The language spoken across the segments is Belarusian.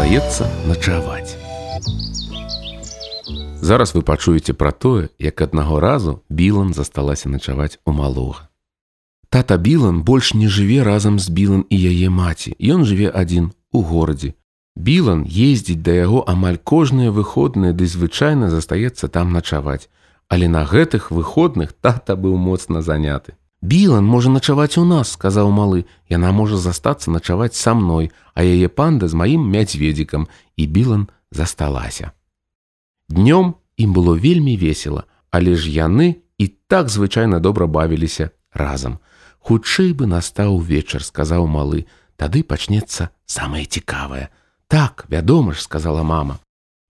застаецца начаваць. Зараз вы пачуеце пра тое, як аднаго разу Білан засталася начаваць у малога. Тата Білан больш не жыве разам з Білан і яе маці. Ён жыве адзін у горадзе. Білан ездзіць да яго амаль кожныя выходныя ды звычайна застаецца там начаваць. Але на гэтых выходных тата быў моцна заняты. Білан можа начаваць у нас, сказаў малы, яна можа застацца начаваць са мной, а яе панда з маім мядзведзікам і Білан засталася. Днём ім было вельмі весела, але ж яны і так звычайна добра бавіліся разам. Хутчэй бы настаў вечар, сказаў малы, тады пачнецца самае цікавае. Так, вядома ж, сказала мама.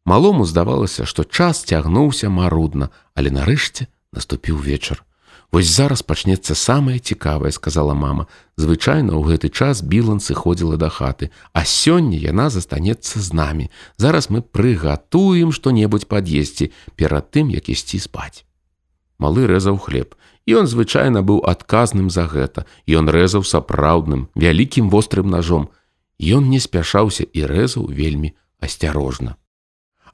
Малому здавалася, што час цягнуўся марудна, але нарэшце наступіў вечар. Вось зараз пачнецца самае цікавае, сказала мама. Звычайна ў гэты час Білан сыходзіла да хаты, а сёння яна застанецца з намі. Зараз мы прыгатуем што-небудзь пад'есці перад тым, як ісці спаць. Малы рэзаў хлеб. Ён звычайна быў адказным за гэта. Ён рэзаў сапраўдным, вялікім вострым ножом. Ён не спяшаўся і рэзаў вельмі асцярожна.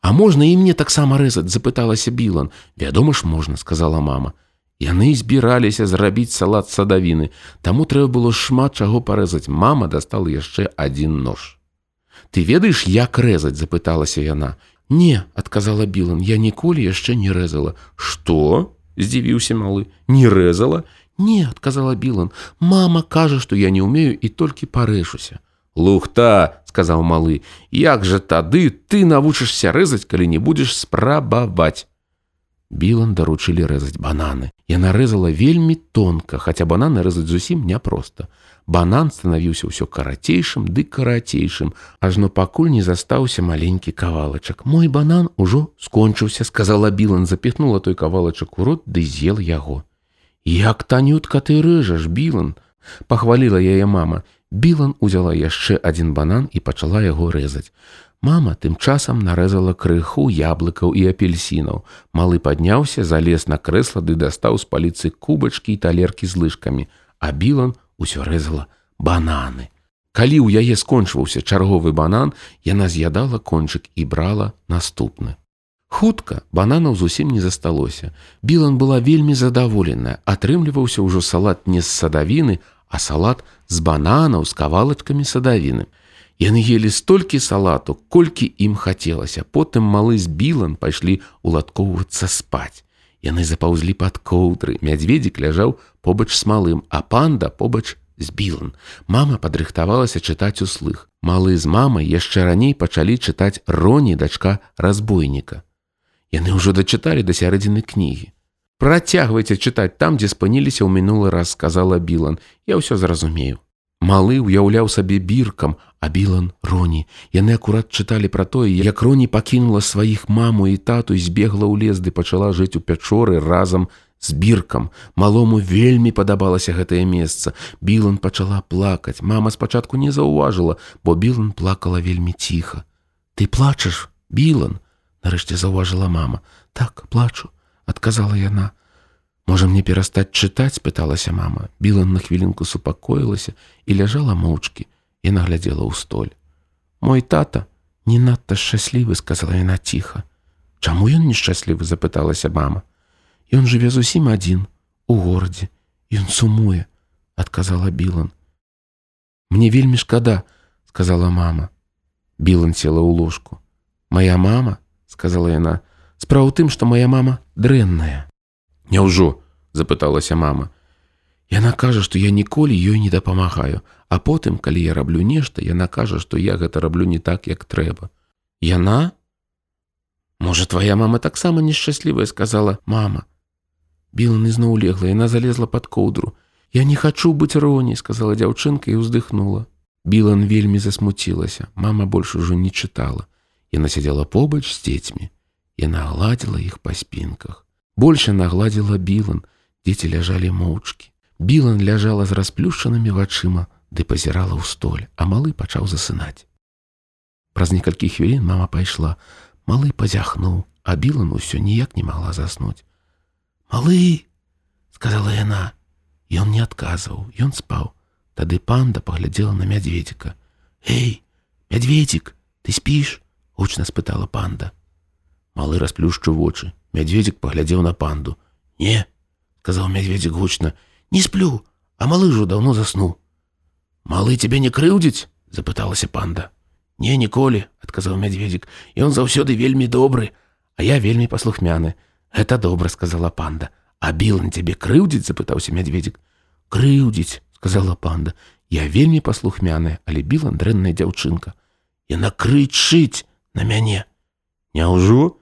А можна і мне таксама рэзаць, запыталася Білан. Вядома ж можна, сказала мама. Яны збіраліся зрабіць салат садавіны, таму трэба было шмат чаго парэзаць. Мама дастала яшчэ адзін нож. Ты ведаеш, як рэзаць, запыталася яна. Не, адказала Білан, я ніколі яшчэ не рэзала. Што? здзівіўся малы, не рэзала? Не, адказала Білан. Мама кажа, што я не ўмею і толькі парэшуся. Лухта, сказаў малы, як жа тады ты навучышся рэзаць, калі не будзеш спрабаваць. Білан даручылі рэзаць бананы. Яна рэзала вельмі тонка, хаця бананы рэзаць зусім няпроста. Банан станавіўся ўсё карацейшым ды карацейшым, ажно пакуль не застаўся маленькі кавалачак. Мой банан ужо скончыўся, сказала Білан, запіхнула той кавалачак у рот ды з'ел яго. Як танютка ты рэжаш, Білан, пахваліла яе мама. Білан узяла яшчэ адзін банан і пачала яго рэзаць. Мама тым часам нарэзала крыху яблыкаў і апельсінаў. Малы падняўся, залез на крэсла ды дастаў з паліцы кубачкі і талеркі з лыжкамі, а Білан усё рэзала бананы. Калі ў яе скончваўся чарговы банан, яна з'ядала кончык і брала наступны. Хутка бананаў зусім не засталося. Білан была вельмі задаволеная, атрымліваўся ўжо салат не з садавіны, а салат з бананаў з кавалачкамі садавіны. Яны елі столькі салату, колькі ім хацелася. Потым малы з білан пайшлі уладкоўвацца спаць. Яны запаўзлі пад коўдры. Мядзведзік ляжаў побач з малым, а панда побач з білан. Мама падрыхтавалася чытаць услых. Малы з мамай яшчэ раней пачалі чытаць роні дачка разбойніка. Яны ўжо дачыталі да сярэдзіны кнігі. Працягвайце чытаць там, дзе спыніліся ў мінулы раз, сказала Білан. Я ўсё зразумею. Малы ўяўляў сабе біркам, а білан роні. Яны акурат чыталі пра тое, як роні пакінула сваіх маму і тату і збегла ў лес ды пачала жыць у пячоры разам з біркам. Малому вельмі падабалася гэтае месца. Білан пачала плакаць. Мама спачатку не заўважыла, бо білан плакала вельмі ціха. Ты плачаш, білан, нарэшце заўважыла мама. Так плачу, адказала яна. Можа мне перастаць чытаць, пыталася мама. Біла на хвілінку супакоілася і ляжала моўчкі і наглядзела ў столь. Мой тата не надта шчаслівы, сказала яна ціха. Чаму ён нешчаслівы, запыталася мама. Ён жыве зусім адзін у горадзе, Ён сумуе, адказала Білан. Мне вельмі шкада, сказала мама. Білан села ў ложку. Мая мама, сказала яна, справа ў тым, што моя мама дрэнная. Няўжо запыталася мама. Яна кажа, што я ніколі ёй не дапамагаю, а потым, калі я раблю нешта, яна кажа, што я гэта раблю не так, як трэба. Яна? Можа, твоя мама таксама нешчаслівая сказала мама. Білан ізноў легла, яна залезла под коўдру. Я не хачу быць роні, сказала дзяўчынка і ўздыхнула. Білан вельмі засмуцілася. Мама больш ужо не чытала. Яна сядзела побач з дзецьмі. Яна гладзіла іх па спінках. Больше нагладзіла білан, дзеці ляжалі моўчкі. Білан ляжала з расплюшчанымі вачыма, ды пазірала ў столь, а малы пачаў засынаць. Праз некалькі хвілін мама пайшла. Малы пазяхнуў, а білан усё ніяк не магла заснуць. Малы, сказала яна, Ён не адказваў, ён спаў. Тады панда паглядзела на мядзведзіка. Эй, мядзведзік, ты спіш гучна спытала панда малы расплюшчу вочы мядзведзік паглядзеў на панду. Не сказаў мядзведзік гучна не сплю а малы ўжо даўно заснуў малы цябе не крыўдзіць запыталася панда. Не ніколі адказаў мядзведзік ён заўсёды вельмі добры а я вельмі паслухмяны гэта добра сказала панда. А білан цябе крыўдзіць запытаўся мядзведзік крыўдзіць сказала панда. Я вельмі паслухмяная але білан дрэнная дзяўчынка яна крычыць на мяне няўжо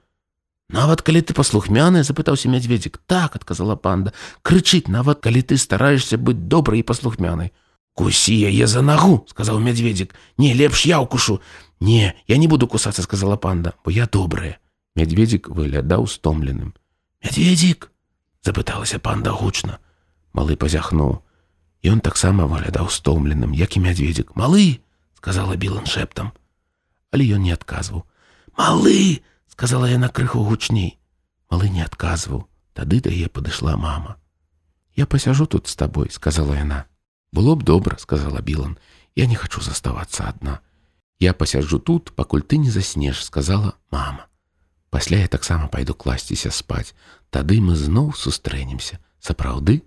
нават калі ты паслухмяная запытаўся мядзведзік так адказала панда крычыць нават калі ты стараешься быць добрай і паслухмянай кусі яе за нагу сказаў мядзведзік не лепш я укушу не я не буду кусацца сказала панда бо я добрая мядзведзік выглядаў стомленым. Мядзведзік запыталася панда гучна. Малы пазяхнуў. Ён таксама выглядаў стомленым як і мядзведзік. Малы сказала білан шэптам. Але ён не адказваў. Малы сказала яна крыху гучней. Малы не адказваў. Тады да яе падышла мама. Я пасяжу тут з табой сказала яна. Было б добра сказала білан я не хочу заставацца адна я пасяджу тут пакуль ты не заснеш сказала мама. Пасля я таксама пайду класціся спаць. Тады мы зноў сустрэнемся сапраўды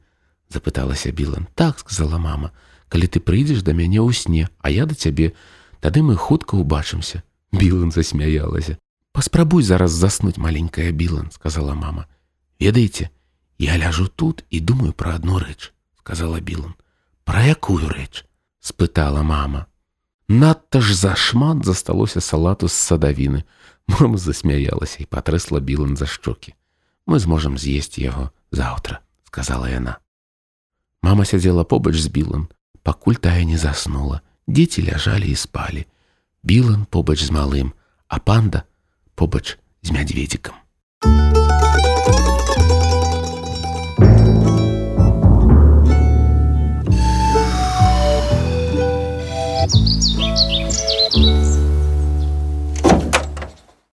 запыталася білан так сказала мама. Калі ты прыйдзеш да мяне ў сне а я да цябе тады мы хутка ўбачымся білан засмяялася паспрабуй зараз заснуць маленькая білан сказала мама. Ведаеце я ляжу тут і думаю пра одну рэч сказала білан пра якую рэч спытала мама. Надта ж зашмат засталося салату з садавіны мама засмяялася і патрэсла білан за шчокі мы зможам з'есці яго заўтра сказала яна мама сядзела побач з білан пакуль тая не заснула. Дзеці ляжалі і спалі білан побач з малым а панда побач з мядзведзікам.